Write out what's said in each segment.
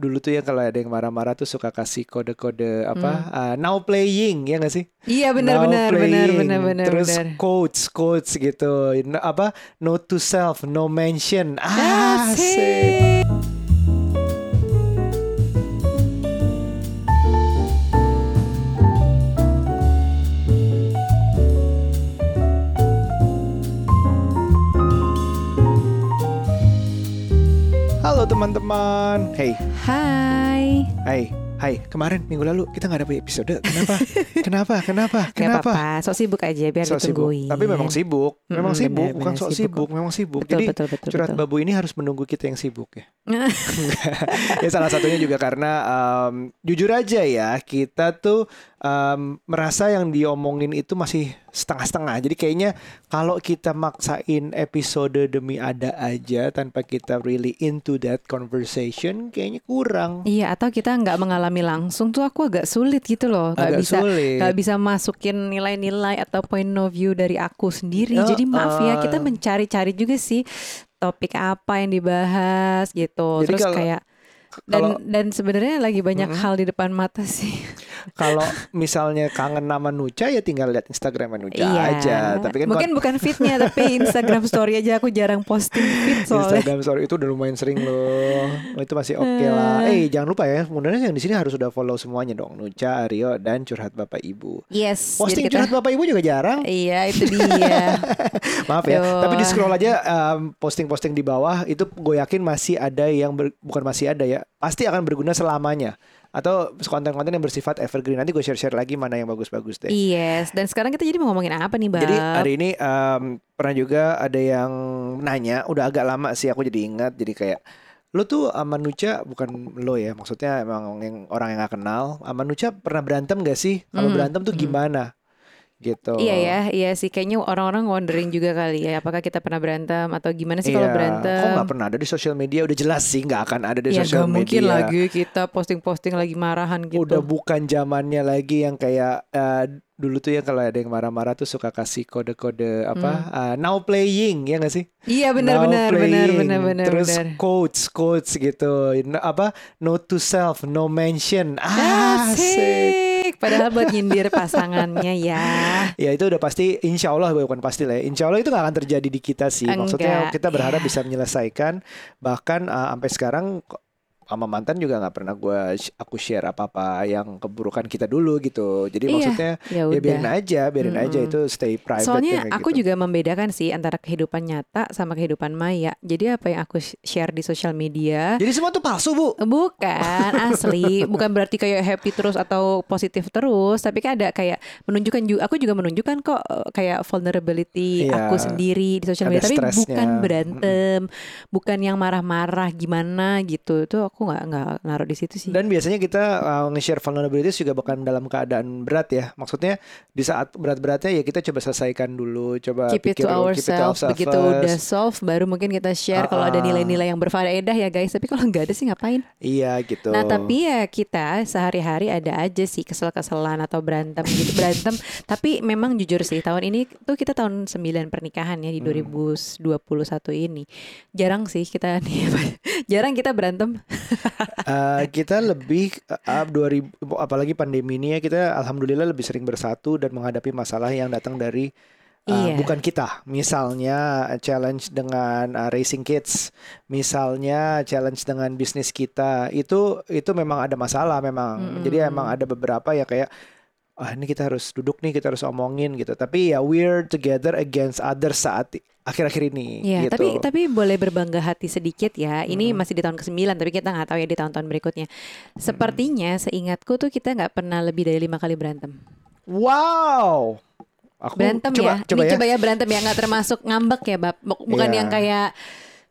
dulu tuh ya kalau ada yang marah-marah tuh suka kasih kode-kode apa uh, now playing ya nggak sih? Iya benar Now benar benar playing. benar benar Terus benar. quotes quotes gitu. No- apa note to self, no mention. Ah, Asik. Asik. Teman-teman. Hey, Hai. hai, hai. Kemarin minggu lalu kita nggak ada episode. Kenapa? Kenapa? Kenapa? Gak Kenapa? apa-apa, sok sibuk aja biar Sok sibuk. ditungguin. Tapi memang sibuk. Memang Mm-mm, sibuk, bukan sok sibuk sibuk, memang sibuk. Betul Jadi betul betul. curhat betul. babu ini harus menunggu kita yang sibuk ya. ya salah satunya juga karena em, jujur aja ya kita tuh em, merasa yang diomongin itu masih setengah-setengah. Jadi kayaknya kalau kita maksain episode demi ada aja tanpa kita really into that conversation kayaknya kurang. Iya atau kita nggak mengalami langsung tuh aku agak sulit gitu loh nggak Agak bisa sulit. nggak bisa masukin nilai-nilai atau point of view dari aku sendiri Ya, jadi maaf ya kita eh. mencari-cari juga sih topik apa yang dibahas gitu Jadi terus kalau- kayak dan kalau- dan sebenarnya lagi banyak hal di depan mata sih Kalau misalnya kangen nama Nuca ya tinggal lihat Instagram Nuca iya aja. Tapi kan mungkin bukan fitnya tapi Instagram story aja aku jarang posting fit soalnya Instagram story itu udah lumayan sering loh. Oh, itu masih oke lah. Eh jangan lupa ya, sebenarnya yang di sini harus sudah follow semuanya dong. Nuca, Aryo dan curhat Bapak Ibu. yes Posting kita curhat Bapak Ibu juga jarang. iya itu dia Maaf ya. Aduh. Tapi di scroll aja um, posting-posting di bawah itu gue yakin masih ada yang ber- bukan masih ada ya. Pasti akan berguna selamanya. Atau konten-konten yang bersifat evergreen. Nanti gue share-share lagi mana yang bagus-bagus deh. Yes, dan sekarang kita jadi mau ngomongin apa nih, Bang? Jadi hari ini em, pernah juga ada yang nanya, udah agak lama sih aku jadi ingat, jadi kayak lo tuh sama Nuca bukan lo ya, maksudnya emang yang orang yang gak kenal, sama Nuca pernah berantem gak sih? Kalau Hmm, berantem tuh hmm. gimana? Gitu. Iya ya, iya sih. Kayaknya orang-orang wondering juga kali ya, apakah kita pernah berantem atau gimana sih Iya. kalau berantem? Kok gak pernah ada di sosial media? Udah jelas sih gak akan ada di ya sosial media. mungkin lagi kita posting-posting lagi marahan gitu. Udah bukan zamannya lagi yang kayak eh, dulu tuh ya kalau ada yang marah-marah tuh suka kasih kode-kode apa eh, now playing ya gak sih? Iya benar Now benar benar playing. benar benar Terus benar. quotes quotes gitu. No- apa note to self, no mention. Ah, Asik. Asik. Padahal buat nyindir pasangannya ya. Ya itu udah pasti insya Allah bukan pasti lah ya. Insya Allah itu gak akan terjadi di kita sih. Maksudnya Enggak, kita berharap ya. bisa menyelesaikan. Bahkan uh, sampai sekarang sama mantan juga nggak pernah gue aku share apa-apa yang keburukan kita dulu gitu. Jadi Iya, maksudnya ya ya biarin aja, biarin aja Mm-mm. itu stay private. Soalnya aku gitu. juga membedakan sih antara kehidupan nyata sama kehidupan maya. Jadi apa yang aku share di sosial media Jadi semua tuh palsu bu. Bukan asli, bukan berarti kayak happy terus atau positif terus, tapi kan ada kayak menunjukkan juga aku juga menunjukkan kok eh, kayak vulnerability Iya, aku sendiri di sosial ada media, tapi bukan berantem, bukan yang marah-marah gimana gitu. Itu aku nggak nggak naruh di situ sih. Dan biasanya kita uh, nge-share vulnerabilities juga bukan dalam keadaan berat ya. Maksudnya di saat berat-beratnya ya kita coba selesaikan dulu, coba keep it pikir to dulu, keep it to ourselves. Begitu udah solve, baru mungkin kita share kalau ada nilai-nilai yang berfaedah ya guys. Tapi kalau nggak ada sih ngapain? Iya gitu. Nah tapi ya kita sehari-hari ada aja sih kesel-keselan atau berantem gitu berantem. Tapi memang jujur sih tahun ini tuh kita tahun 9 pernikahan ya di Hmm. 2021 ini. Jarang sih kita nih jarang kita berantem. Uh, kita lebih uh, 2000 apalagi pandemi ini ya kita alhamdulillah lebih sering bersatu dan menghadapi masalah yang datang dari uh, Iya. bukan kita. Misalnya challenge dengan uh, raising kids, misalnya challenge dengan bisnis kita. Itu itu memang ada masalah memang. Mm-mm. Jadi emang ada beberapa ya kayak ah ini kita harus duduk nih, kita harus omongin gitu. Tapi ya we're together against others saat akhir-akhir ini Iya, gitu. tapi tapi boleh berbangga hati sedikit ya. Ini Mm. masih di tahun ke-9 tapi kita nggak tahu ya di tahun-tahun berikutnya. Sepertinya seingatku tuh kita nggak pernah lebih dari lima kali berantem. Wow. Aku berantem coba, ya. Coba Ini ya. coba ya berantem ya nggak termasuk ngambek ya, Bab. Buk- Bukan Iya. yang kayak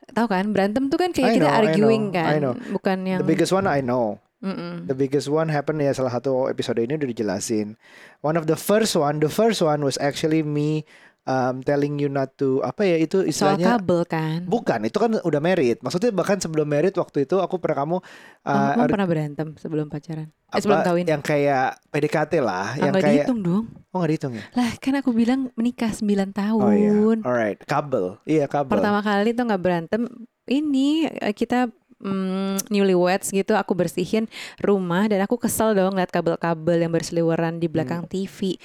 tahu kan berantem tuh kan kayak I kita know, I arguing know, kan, I know. bukan yang The biggest one I know. Mm-mm. The biggest one happened ya salah satu episode ini udah dijelasin. One of the first one, the first one was actually me um, telling you not to apa ya itu soal istilahnya kabel kan. bukan itu kan udah married. Maksudnya bahkan sebelum married waktu itu aku pernah kamu uh, kamu pernah berantem sebelum pacaran? Eh, apa, sebelum kawin? yang kayak PDKT lah, Ah, yang nggak kayak dihitung dong. oh nggak dihitung ya. Lah kan aku bilang menikah 9 tahun. Oh iya, alright, kabel, iya kabel. Pertama kali tuh nggak berantem. Ini eh, kita mm, newlyweds gitu aku bersihin rumah dan aku kesel dong lihat kabel-kabel yang berseliweran di belakang Hmm. TV.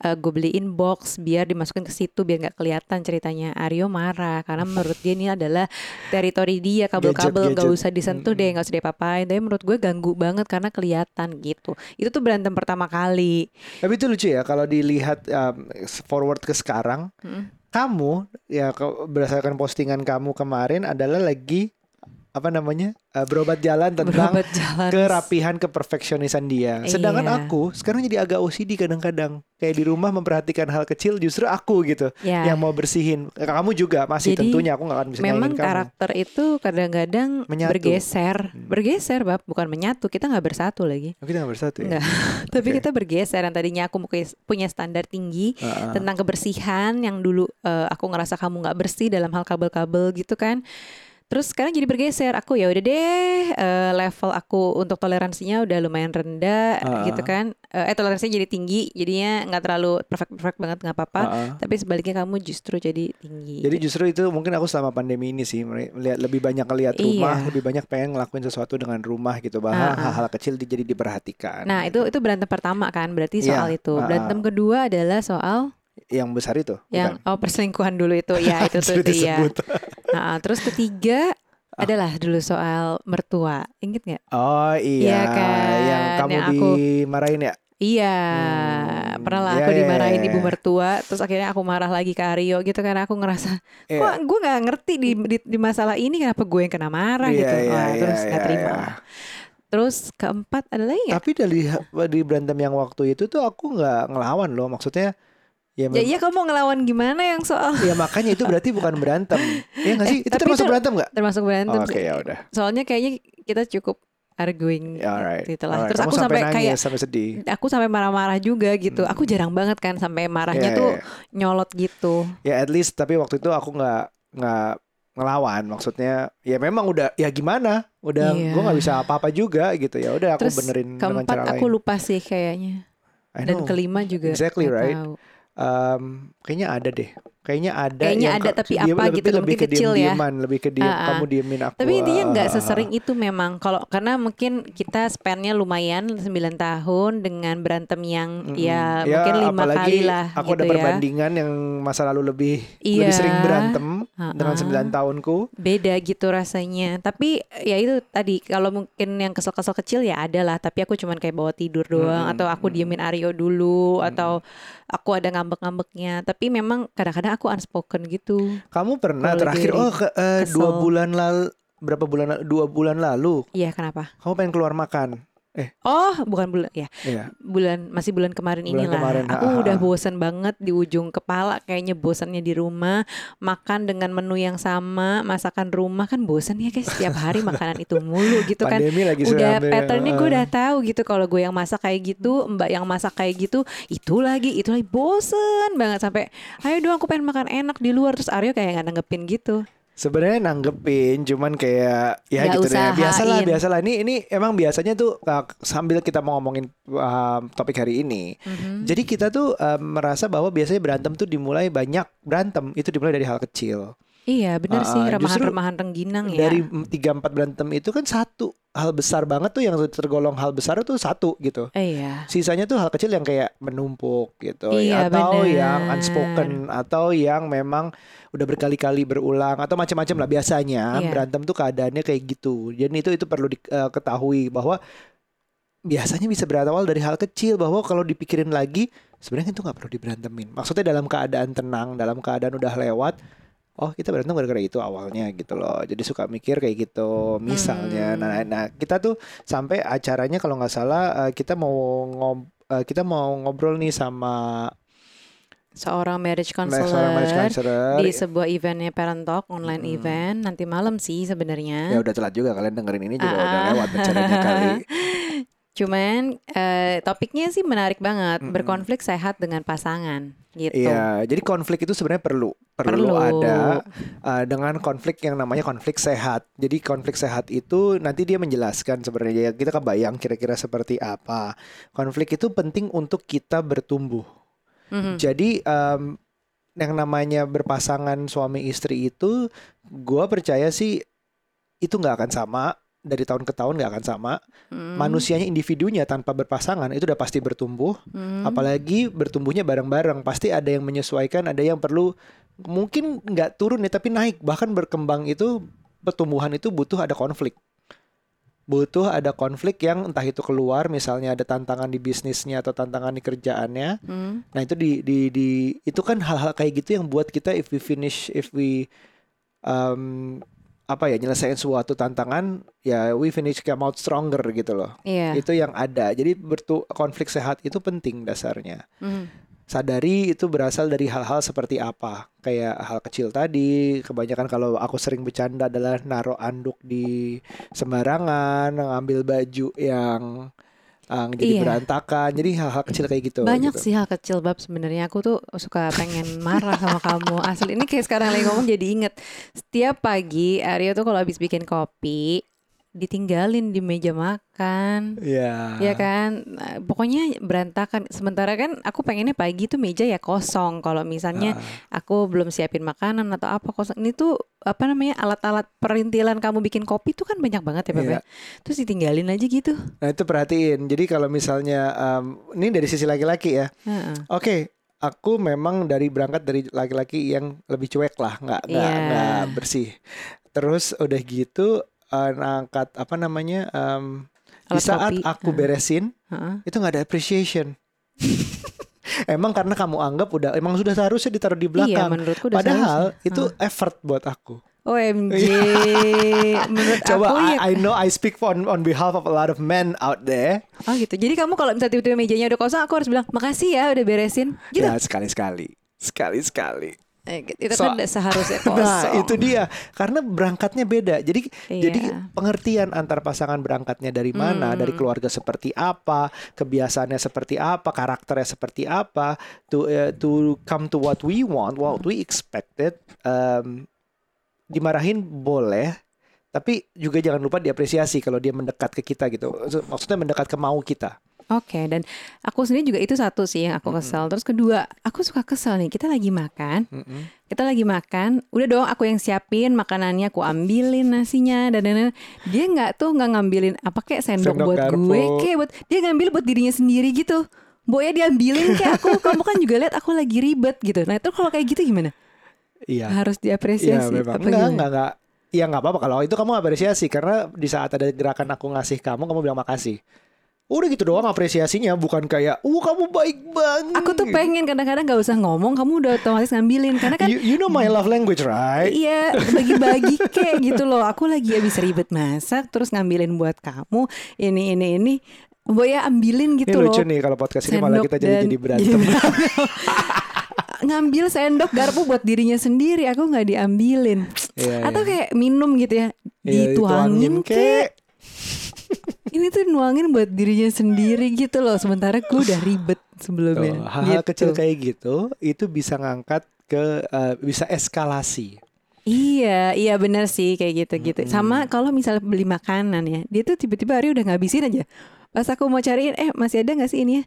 Eh, gue beliin box biar dimasukin ke situ biar nggak kelihatan ceritanya. Aryo marah karena menurut dia ini adalah teritori dia kabel-kabel nggak Gadget-gadget. usah disentuh deh nggak usah diapa-apain. Tapi menurut gue ganggu banget karena kelihatan gitu. Itu tuh berantem pertama kali. Tapi itu lucu ya kalau dilihat um, forward ke sekarang, Mm. kamu ya berdasarkan postingan kamu kemarin adalah lagi apa namanya uh, berobat jalan tentang Berobat jalan. kerapihan keperfeksionisan dia. Sedangkan Iya. aku sekarang jadi agak OCD kadang-kadang. Kayak di rumah memperhatikan hal kecil justru aku gitu Ya. yang mau bersihin. Kamu juga masih Jadi, tentunya aku nggak akan bisa Memang kamu. karakter itu kadang-kadang Menyatu. bergeser, Hmm. bergeser bab, bukan menyatu. Kita nggak bersatu lagi. Oh, kita nggak bersatu ya. Tapi Oke. kita bergeser. Yang tadinya aku punya- standar tinggi Heeh. tentang kebersihan, yang dulu eh, aku ngerasa kamu nggak bersih dalam hal kabel-kabel gitu kan. Terus sekarang jadi bergeser. Aku ya udah deh eh, level aku untuk toleransinya udah lumayan rendah Ah. gitu kan. Eh eh, toleransinya jadi tinggi, jadinya nggak terlalu perfect perfect banget nggak apa-apa. Heeh. Tapi sebaliknya kamu justru jadi tinggi. Jadi justru itu mungkin aku selama pandemi ini sih melihat lebih banyak ngelihat Iya. rumah, lebih banyak pengen ngelakuin sesuatu dengan rumah gitu bahwa Ah, ah. hal-hal kecil di- jadi diperhatikan. Nah itu itu berantem pertama kan berarti soal itu. ah, Berantem kedua adalah soal yang besar itu yang bukan? oh perselingkuhan dulu itu ya itu tuh ya. disebut. Nah, terus ketiga adalah dulu soal mertua. Ingat nggak? Oh iya, Iya kan, yang kamu yang aku- dimarahin ya? Iya, Hmm, pernah lah iya, aku iya, dimarahin iya. ibu mertua, terus akhirnya aku marah lagi ke Aryo gitu karena aku ngerasa Iya. kok gue nggak ngerti di, di di masalah ini kenapa gue yang kena marah Iya, gitu. iya, Wah, iya, terus nggak iya, terima. iya. Terus keempat adalah ya. Tapi dari di berantem yang waktu itu tuh aku nggak ngelawan loh, maksudnya ya, Ya iya kamu mau ngelawan gimana yang soal ya makanya itu berarti bukan berantem, Iya nggak sih? Eh, itu termasuk itu- berantem nggak? termasuk berantem. Oke ya udah, Soalnya kayaknya kita cukup arguing ya alright. gitu lah. alright. Terus Kamu aku sampai, nangis, kayak sampai sedih. aku sampai marah-marah juga gitu. Aku jarang banget kan sampai marahnya Iya, tuh iya. nyolot gitu. ya at least tapi waktu itu aku nggak nggak ngelawan maksudnya ya memang udah ya gimana udah Iya. gue nggak bisa apa-apa juga gitu ya udah aku Terus benerin dengan keempat cara aku lain lupa sih kayaknya. Dan kelima juga. Exactly, right? tahu. Um, kayaknya ada deh kayaknya ada Kayaknya yang ada, tapi dia apa lebih, gitu, lebih mungkin ke kecil ya. diem-dieman, lebih ke diem Ah, ah. kamu diemin aku Tapi intinya nggak ah, sesering itu memang kalau karena mungkin kita spendnya lumayan 9 tahun dengan berantem yang Mm-mm. ya, mungkin lima kali lah aku gitu ada ya. perbandingan yang masa lalu lebih Iya. lebih sering berantem Dengan ah. 9 tahunku Beda gitu rasanya. Tapi ya itu tadi kalau mungkin yang kesel-kesel kecil ya ada lah. Tapi aku cuman kayak bawa tidur doang Mm-mm, atau aku diemin Aryo dulu atau aku ada ngambek-ngambeknya. Tapi memang kadang-kadang aku unspoken gitu. kamu pernah terakhir oh ke, kesel. dua bulan lalu berapa bulan la- dua bulan lalu Iya kenapa? kamu pengen keluar makan Oh bukan bulan ya Iya. bulan masih bulan kemarin Bulan inilah. kemarin, aku ha, udah bosan banget di ujung kepala kayaknya bosannya di rumah makan dengan menu yang sama masakan rumah kan bosan ya guys setiap hari makanan itu mulu gitu kan. Lagi Udah patternnya gue eh, udah tahu gitu kalau gue yang masak kayak gitu, mbak yang masak kayak gitu, itu lagi itu lagi bosen banget sampai ayo dong aku pengen makan enak di luar terus Aryo kayak nggak nanggepin gitu. Sebenarnya nanggepin, cuman kayak ya Nggak gitu deh. Biasalah, usahain. biasalah. Ini ini emang biasanya tuh uh, sambil kita mau ngomongin uh, topik hari ini. Mhm. Jadi kita tuh uh, merasa bahwa biasanya berantem tuh dimulai banyak berantem itu dimulai dari hal kecil. Iya bener Ah, sih ah, remahan-remahan rengginang ya. Dari tiga empat berantem itu kan satu hal besar banget tuh yang tergolong hal besar tuh satu gitu. Eh, iya. Sisanya tuh hal kecil yang kayak menumpuk gitu Iya, atau bener. yang unspoken atau yang memang udah berkali-kali berulang atau macam-macam lah biasanya Iya. berantem tuh keadaannya kayak gitu. Jadi itu itu perlu diketahui bahwa biasanya bisa berawal dari hal kecil bahwa kalau dipikirin lagi sebenarnya itu nggak perlu diberantemin. Maksudnya dalam keadaan tenang, dalam keadaan udah lewat Oh kita berantem gara-gara itu awalnya gitu loh Jadi suka mikir kayak gitu Misalnya Hmm. nah, nah kita tuh sampai acaranya kalau nggak salah eh, Kita mau ngob eh, kita mau ngobrol nih sama Seorang marriage seorang counselor marriage counselor di sebuah eventnya Parent Talk online Mm-mm. event nanti malam sih Ya sebenarnya. udah telat juga kalian dengerin ini juga Ah, udah ah. lewat acaranya kali Cuman eh, topiknya sih menarik banget. Mm-mm. Berkonflik sehat dengan pasangan gitu. Iya, jadi konflik itu sebenarnya perlu perlu, Perlu. ada uh, dengan konflik yang namanya konflik sehat. Jadi konflik sehat itu nanti dia menjelaskan sebenarnya ya, kita kebayang kira-kira seperti apa. Konflik itu penting untuk kita bertumbuh. Mhm. Jadi um, yang namanya berpasangan suami istri itu, gua percaya sih itu nggak akan sama dari tahun ke tahun nggak akan sama. Hmm. Manusianya individunya tanpa berpasangan itu udah pasti bertumbuh. Hmm. Apalagi bertumbuhnya bareng-bareng, pasti ada yang menyesuaikan, ada yang perlu mungkin nggak turun ya tapi naik. Bahkan berkembang itu pertumbuhan itu butuh ada konflik. Butuh ada konflik yang entah itu keluar, misalnya ada tantangan di bisnisnya atau tantangan di kerjaannya. Hmm. Nah itu di di di itu kan hal-hal kayak gitu yang buat kita if we finish if we um, apa ya nyelesain suatu tantangan ya we finish come out stronger gitu loh. Iya. Itu yang ada. Jadi bertu konflik sehat itu penting dasarnya. Hmm. Sadari itu berasal dari hal-hal seperti apa. Kayak hal kecil tadi, kebanyakan kalau aku sering bercanda adalah naruh anduk di sembarangan, ngambil baju yang uh, jadi Iya. berantakan. Jadi hal-hal kecil kayak gitu. Banyak gitu. sih hal kecil bab sebenarnya aku tuh suka pengen marah sama kamu. Asli ini kayak sekarang lagi ngomong jadi inget. Setiap pagi Aryo tuh kalau habis bikin kopi ditinggalin di meja makan. Iya. Ya kan, Nah, pokoknya berantakan. Sementara kan aku pengennya pagi tuh meja ya kosong. Kalau misalnya Ah. aku belum siapin makanan atau apa kosong. Ini tuh apa namanya alat-alat perintilan kamu bikin kopi tuh kan banyak banget ya Beb. Iya. ya. Terus ditinggalin aja gitu. Nah itu perhatiin. Jadi kalau misalnya um, ini dari sisi laki-laki ya. Heeh. Oke, aku memang dari berangkat dari laki-laki yang lebih cuek lah, nggak nggak Iya. nggak bersih. Terus udah gitu uh, ngangkat apa namanya um, di saat kopi. aku Heeh. beresin Heeh. itu nggak ada appreciation. emang karena kamu anggap udah emang sudah seharusnya ditaruh di Iya, belakang. menurutku udah Padahal seharusnya. itu effort buat aku. OMG. Menurut Coba aku ya. I, I know I speak on on behalf of a lot of men out there. Oh gitu. Jadi kamu kalau misalnya tiba-tiba mejanya udah kosong, aku harus bilang makasih ya udah beresin. Gitu. Ya sekali-sekali. Sekali-sekali. Eh, itu So- kan seharusnya kosong. Nah, itu dia. Karena berangkatnya beda. Jadi Iya. jadi pengertian antar pasangan berangkatnya dari mana, Hmm. dari keluarga seperti apa, kebiasaannya seperti apa, karakternya seperti apa, to eh, to come to what we want, what we expected. Um, dimarahin boleh, tapi juga jangan lupa diapresiasi kalau dia mendekat ke kita gitu. Maksudnya mendekat ke mau kita. Oke, dan aku sendiri juga itu satu sih yang aku kesel. Terus kedua, aku suka kesel nih. Kita lagi makan, Mm-mm. kita lagi makan. Udah dong, aku yang siapin makanannya, aku ambilin nasinya dan dan dan. Dia nggak tuh nggak ngambilin apa kayak sendok, Sendok buat garpu. gue, kayak buat dia ngambil buat dirinya sendiri gitu. Boya diambilin kayak aku, kamu kan juga lihat aku lagi ribet gitu. Nah itu kalau kayak gitu gimana? Iya. Harus Iya diapresiasi. memang apa enggak, enggak enggak Ya nggak apa-apa kalau itu kamu apresiasi karena di saat ada gerakan aku ngasih kamu kamu bilang makasih. Udah gitu doang apresiasinya bukan kayak, "Uh, kamu baik banget." Aku tuh pengen kadang-kadang nggak usah ngomong, kamu udah otomatis ngambilin karena kan You, you know my love language, right? Iya bagi-bagi kayak gitu loh Aku lagi habis ribet masak Terus ngambilin buat kamu Ini ini ini Boya ambilin Ini gitu loh lucu nih kalau podcast ini malah Sendok kita jadi jadi berantem. Ngambil sendok garpu buat dirinya sendiri Aku nggak diambilin Iya, Atau iya. kayak minum gitu ya Iya, Dituangin kek. kek Ini tuh nuangin buat dirinya sendiri gitu loh Sementara gue udah ribet sebelumnya hal-hal Gitu. kecil kayak gitu itu bisa ngangkat ke eh, bisa eskalasi. Iya, iya benar sih kayak gitu-gitu. Sama kalau misalnya beli makanan ya, dia tuh tiba-tiba hari udah ngabisin aja. Pas aku mau cariin, eh masih ada nggak sih ini ya?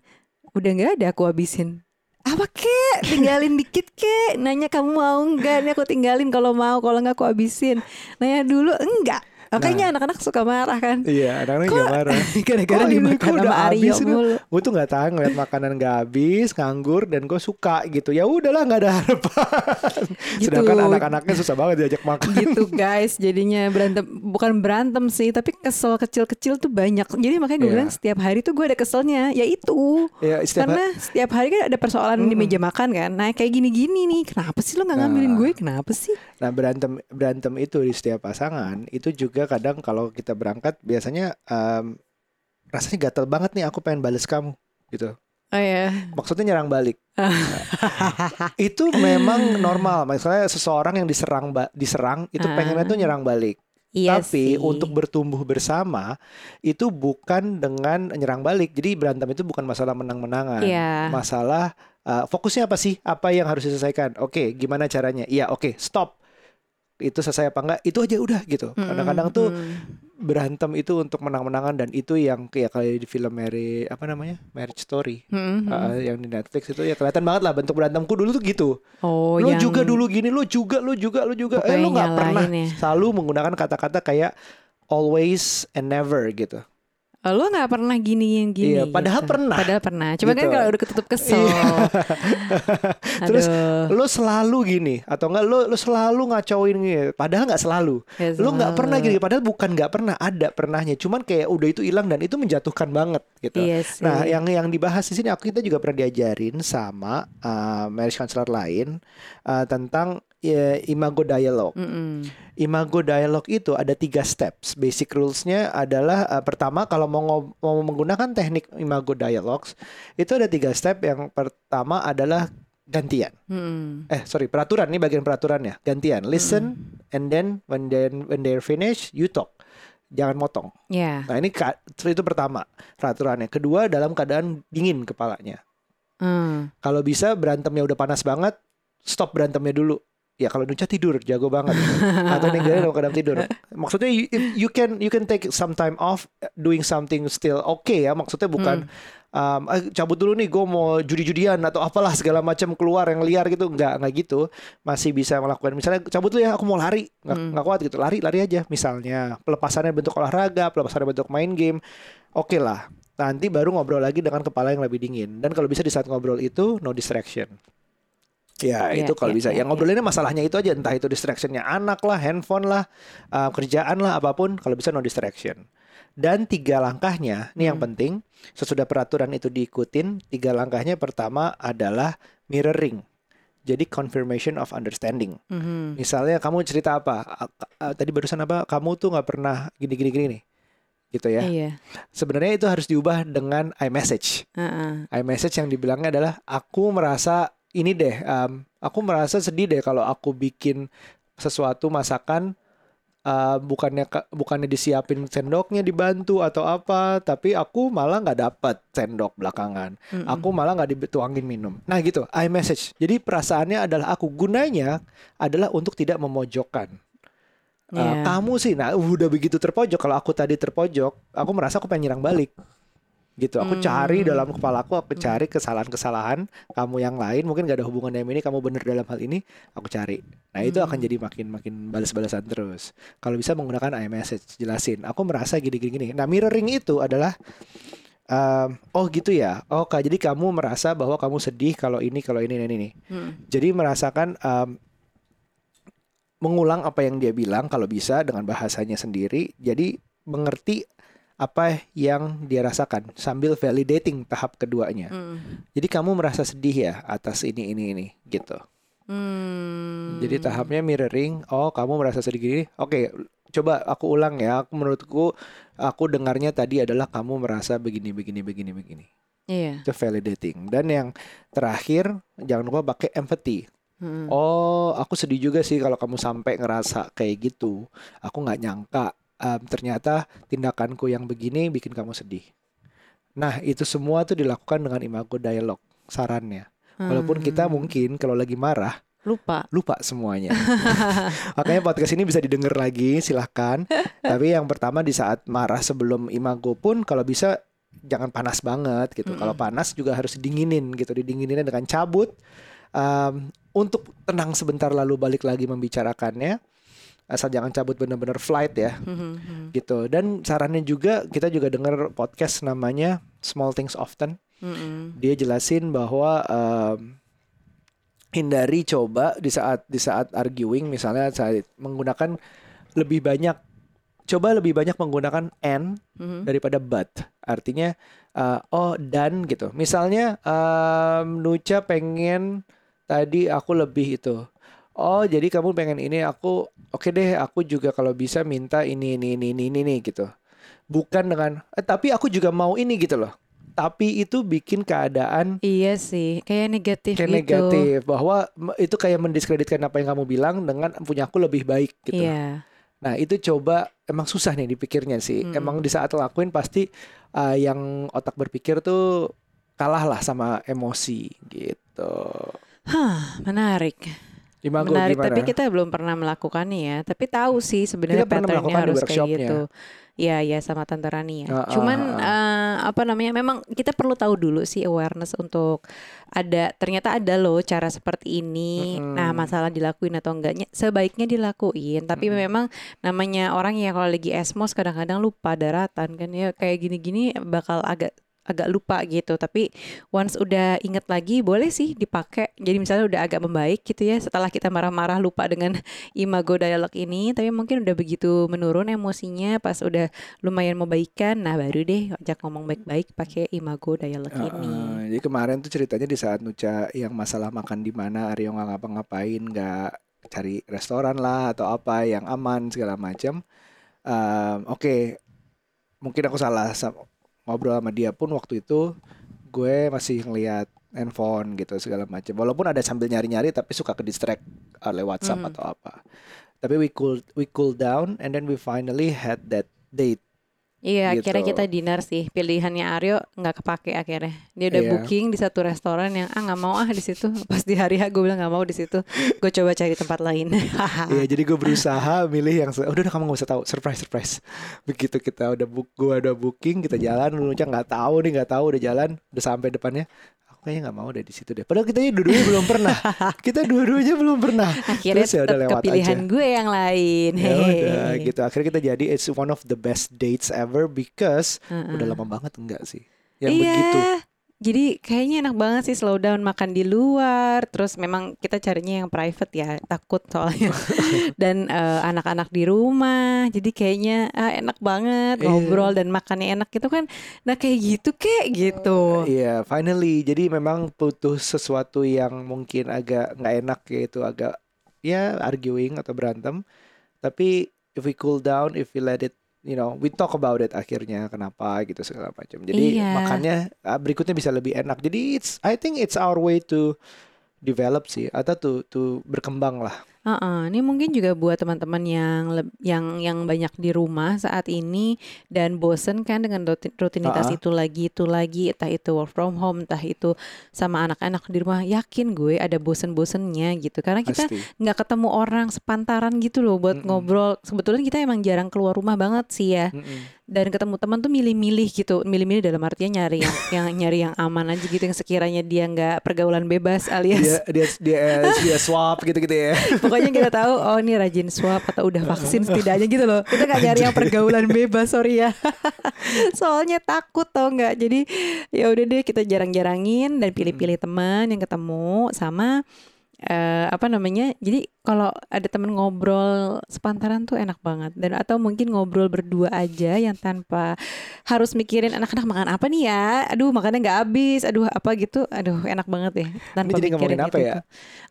Udah nggak ada, aku habisin. Apa kek? Tinggalin dikit kek. Nanya kamu mau nggak? Ini aku tinggalin kalau mau, kalau nggak aku habisin. Nanya dulu enggak. Makanya anak-anak suka marah kan. Iya, anak-anak juga marah. Gara-gara ini dimakan sama Aryo mulu. Gue tuh nggak tahan ngeliat makanan nggak habis, nganggur dan gue suka gitu. Ya udahlah nggak ada harapan. Gitu. Sedangkan anak-anaknya susah banget diajak makan. gitu guys jadinya berantem bukan berantem sih tapi kesel kecil-kecil tuh banyak jadi makanya gue Iya. bilang setiap hari tuh gue ada keselnya ya itu Ya, setiap karena setiap hari kan ada persoalan di meja makan kan nah kayak gini-gini nih kenapa sih lo nggak ngambilin Nah. gue kenapa sih Nah berantem berantem itu di setiap pasangan itu juga kadang kalau kita berangkat biasanya em, rasanya gatel banget nih aku pengen bales kamu gitu. oh ya Maksudnya nyerang balik. itu memang normal. Misalnya seseorang yang diserang diserang itu pengennya tuh nyerang balik. iya Tapi sih. untuk bertumbuh bersama itu bukan dengan nyerang balik. Jadi berantem itu bukan masalah menang-menangan. Iya. Masalah uh, fokusnya apa sih? Apa yang harus diselesaikan? Oke, gimana caranya? Iya, oke, stop. Itu selesai apa enggak? Itu aja udah gitu. Mm-mm, Kadang-kadang tuh mm. berantem itu untuk menang-menangan dan itu yang kayak kayak di film Mary apa namanya? Marriage Story. Mm, mm. Uh, yang di Netflix itu ya kelihatan banget lah bentuk berantemku dulu tuh gitu. oh Lu yang juga dulu gini, lu juga, lu juga, lu juga. Eh Pokoknya lu nggak pernah ya. selalu menggunakan kata-kata kayak always and never gitu. Lo nggak pernah gini yang gini. Iya, padahal gitu. pernah. Padahal pernah. Cuma kan Gitu. kalau udah ketutup kesel. Iya. Terus lo selalu gini atau enggak lo lo selalu ngacauin gini padahal nggak selalu nggak lo nggak selalu. pernah gini padahal bukan nggak pernah ada pernahnya cuman kayak udah itu hilang dan itu menjatuhkan banget gitu Iya nah yang yang dibahas di sini aku kita juga pernah diajarin sama uh, marriage counselor lain uh, tentang ya, imago dialog. Mm-mm. imago dialog itu ada tiga steps. Basic rulesnya adalah uh, pertama kalau mau mau menggunakan teknik imago dialogs itu ada tiga step. Yang pertama adalah gantian. Mm-mm. eh sorry peraturan. Nih bagian peraturannya gantian. Listen and then when then when they're finished you talk. Jangan motong. Ya. nah ini itu pertama peraturannya. Kedua dalam keadaan dingin kepalanya. Hmm. kalau bisa berantemnya udah panas banget stop berantemnya dulu ya kalau Nucha tidur jago banget. Atau ninggalin dalam keadaan tidur. Maksudnya you, you can you can take some time off doing something still okay ya. Maksudnya bukan um, "Ah, cabut dulu nih gue mau judi-judian atau apalah segala macam keluar yang liar gitu. Nggak nggak gitu. Masih bisa melakukan misalnya cabut dulu ya aku mau lari. Nggak Hmm. nggak kuat gitu. Lari lari aja. Misalnya pelepasannya bentuk olahraga pelepasannya bentuk main game. Oke lah. Nanti baru ngobrol lagi dengan kepala yang lebih dingin. Dan kalau bisa di saat ngobrol itu no distraction Ya Iya, itu kalau iya, bisa. iya, Yang ngobrolinnya masalahnya itu aja, entah itu distractionnya anak lah, handphone lah, uh, kerjaan lah, apa pun. Kalau bisa no distraction. Dan tiga langkahnya, ini yang Hmm. penting. Sesudah peraturan itu diikutin, tiga langkahnya pertama adalah mirroring. Jadi confirmation of understanding. Mhm. Misalnya kamu cerita apa? Tadi barusan apa? Kamu tuh nggak pernah gini-gini gini nih, gitu ya. Iya. Sebenarnya itu harus diubah dengan iMessage Heeh. iMessage yang dibilangnya adalah aku merasa ini deh, um, aku merasa sedih deh kalau aku bikin sesuatu masakan uh, bukannya ka- bukannya disiapin sendoknya dibantu atau apa, tapi aku malah nggak dapat sendok belakangan. Mm-mm. Aku malah nggak dituangin minum. Nah gitu, iMessage. Jadi perasaannya adalah aku gunanya adalah untuk tidak memojokkan. Uh, Iya. Kamu sih, nah udah begitu terpojok. Kalau aku tadi terpojok, aku merasa aku pengen nyerang balik. Gitu, aku cari Hmm. dalam kepala aku, aku cari kesalahan-kesalahan kamu yang lain. Mungkin gak ada hubungan dengan ini, kamu bener dalam hal ini, aku cari. Nah itu akan Hmm. jadi makin makin balas-balasan terus. Kalau bisa menggunakan iMessage, jelasin. Aku merasa gini-gini. Nah mirroring itu adalah um, oh gitu ya. Oh kak, jadi kamu merasa bahwa kamu sedih kalau ini, kalau ini, ini, ini. Mm. Jadi merasakan um, mengulang apa yang dia bilang kalau bisa dengan bahasanya sendiri. Jadi mengerti apa yang dia rasakan sambil validating tahap keduanya. Mm. Jadi kamu merasa sedih ya atas ini ini ini gitu. Hmm. Jadi tahapnya mirroring. Oh kamu merasa sedih gini. Oke coba aku ulang ya. Aku menurutku aku dengarnya tadi adalah kamu merasa begini begini begini begini. Iya. Itu validating. Dan yang terakhir jangan lupa pakai empathy. Mm. Oh, aku sedih juga sih kalau kamu sampai ngerasa kayak gitu. Aku nggak nyangka em, ternyata tindakanku yang begini bikin kamu sedih. Nah, itu semua tuh dilakukan dengan imago dialog sarannya. Walaupun kita Hmm. mungkin kalau lagi marah lupa. lupa semuanya. Makanya podcast ini bisa didengar lagi, silahkan. Tapi yang pertama di saat marah sebelum imago pun kalau bisa jangan panas banget gitu. Mm-mm. Kalau panas juga harus didinginin gitu, didingininnya dengan cabut um, untuk tenang sebentar lalu balik lagi membicarakannya. Asal jangan cabut benar-benar flight ya Mhm. gitu. Dan sarannya juga kita juga dengar podcast namanya Small Things Often Mhm. dia jelasin bahwa em, hindari coba di saat di saat arguing misalnya saat menggunakan lebih banyak coba lebih banyak menggunakan and Mhm. daripada but artinya eh, oh dan gitu misalnya em, Nucha pengen tadi aku lebih itu oh jadi kamu pengen ini aku oke deh aku juga kalau bisa minta ini ini ini ini ini, ini, gitu bukan dengan eh, tapi aku juga mau ini gitu loh tapi itu bikin keadaan Iya sih, kayak negatif kayak gitu. negatif bahwa itu kayak mendiskreditkan apa yang kamu bilang dengan punya aku lebih baik gitu. Iya. Nah itu coba emang susah nih dipikirnya sih. Mm. Emang di saat lakuin pasti uh, yang otak berpikir tuh kalah lah sama emosi gitu. Hah, menarik. Imago menarik, gimana? tapi kita belum pernah melakukannya ya. Tapi tahu sih sebenarnya patternnya harus kayak gitu. Iya iya sama Tante Rani ya. Ah, Cuman ah, eh, apa namanya? Memang kita perlu tahu dulu sih awareness untuk ada ternyata ada loh cara seperti ini. Mm-mm. Nah masalah dilakuin atau enggaknya sebaiknya dilakuin. Tapi Mm-mm. memang namanya orang ya kalau lagi esmos kadang-kadang lupa daratan kan ya kayak gini-gini bakal agak agak lupa gitu. Tapi once udah inget lagi boleh sih dipakai. Jadi misalnya udah agak membaik gitu ya setelah kita marah-marah lupa dengan imago dialog ini tapi mungkin udah begitu menurun emosinya pas udah lumayan membaikan nah baru deh ajak ngomong baik-baik pakai imago dialog Uh, ini jadi kemarin tuh ceritanya di saat Nuca yang masalah makan di mana Aryo nggak ngapa-ngapain nggak cari restoran lah atau apa yang aman segala macam Um, oke mungkin aku salah sa- ngobrol sama dia pun waktu itu gue masih ngeliat handphone gitu segala macam walaupun ada sambil nyari-nyari tapi suka ke distract uh, lewat WhatsApp Mhm. atau apa. Tapi we cool we cool down and then we finally had that date iya Gitu. akhirnya kita dinner sih pilihannya Aryo nggak kepake akhirnya dia udah Iya. booking di satu restoran yang ah nggak mau ah di situ pas di hari H gue bilang nggak mau di situ gue coba cari tempat lain Iya, jadi gue berusaha milih yang udah udah kamu gak usah tahu, surprise surprise. Begitu kita udah book, gue udah booking, kita jalan, lu nggak tahu nih, nggak tahu udah jalan, udah sampai depannya. Kayaknya nggak mau deh di situ deh. Padahal kita dua-duanya belum pernah. Kita dua-duanya belum pernah. akhirnya Terus ya udah lewat kepilihan aja. gue yang lain Ya udah gitu. Akhirnya kita jadi it's one of the best dates ever because Heeh. udah lama banget enggak sih? Yang iya. begitu. Jadi kayaknya enak banget sih slow down makan di luar. Terus memang kita carinya yang private ya, takut soalnya. dan eh, anak-anak di rumah. Jadi kayaknya ah, enak banget Iya. ngobrol dan makannya enak gitu kan. Nah kayak gitu kek gitu. Iya, finally. Jadi memang butuh sesuatu yang mungkin agak nggak enak gitu, agak ya arguing atau berantem. Tapi if we cool down, if we let it, you know, we talk about it akhirnya kenapa gitu segala macam. Jadi Iya. makanya ah, berikutnya bisa lebih enak. Jadi it's, I think it's our way to develop sih atau to to berkembang lah. Heeh, ini mungkin juga buat teman-teman yang leb- yang yang banyak di rumah saat ini dan bosen kan dengan rutin- rutinitas itu lagi itu lagi entah itu work from home entah itu sama anak-anak di rumah yakin gue ada bosen-bosennya gitu karena kita Pasti. nggak ketemu orang sepantaran gitu loh buat Mm-mm. ngobrol sebetulnya kita emang jarang keluar rumah banget sih ya Mm-mm. dan ketemu teman tuh milih-milih gitu milih-milih dalam artian nyari yang yang nyari yang aman aja gitu yang sekiranya dia nggak pergaulan bebas Dia alias dia dia dia swap gitu-gitu ya. Pokoknya kita tahu oh ini rajin swab atau udah vaksin setidaknya gitu loh. Kita nggak nyari yang pergaulan bebas sorry ya. Soalnya takut tau nggak. Jadi ya udah deh kita jarang-jarangin dan pilih-pilih teman yang ketemu sama eh, apa namanya. Jadi kalau ada temen ngobrol sepantaran tuh enak banget dan atau mungkin ngobrol berdua aja yang tanpa harus mikirin anak-anak makan apa nih ya. Aduh makannya nggak habis. Aduh apa gitu. Aduh enak banget ya. Tanpa jadi ngomongin apa itu ya?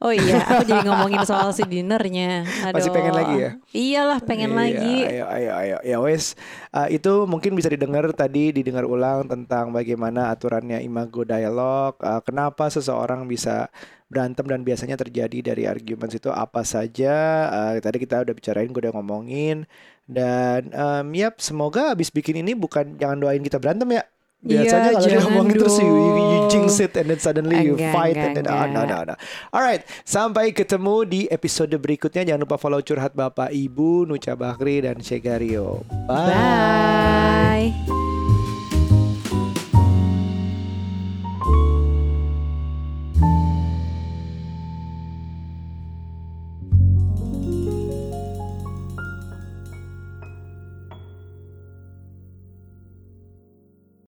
Oh iya, aku jadi ngomongin soal si dinernya. Masih pengen Aduh. lagi ya? Iyalah, pengen Iya, lagi. Ayo, ayo, ayo. Ya wes, Uh, itu mungkin bisa didengar tadi, didengar ulang tentang bagaimana aturannya imago dialog. uh, kenapa seseorang bisa berantem dan biasanya terjadi dari arguments itu apa saja. Uh, tadi kita udah bicarain, gue udah ngomongin. Dan um, yap, semoga abis bikin ini bukan jangan doain kita berantem ya. Biasanya Iya, kalau dia ngomongin terus you, you, you jinx it and then suddenly you Enggak, fight enggak, and then ah, no, no, no. Alright, sampai ketemu di episode berikutnya. Jangan lupa follow curhat Bapak Ibu, Nuca Bakri dan Shegario. Bye. Bye.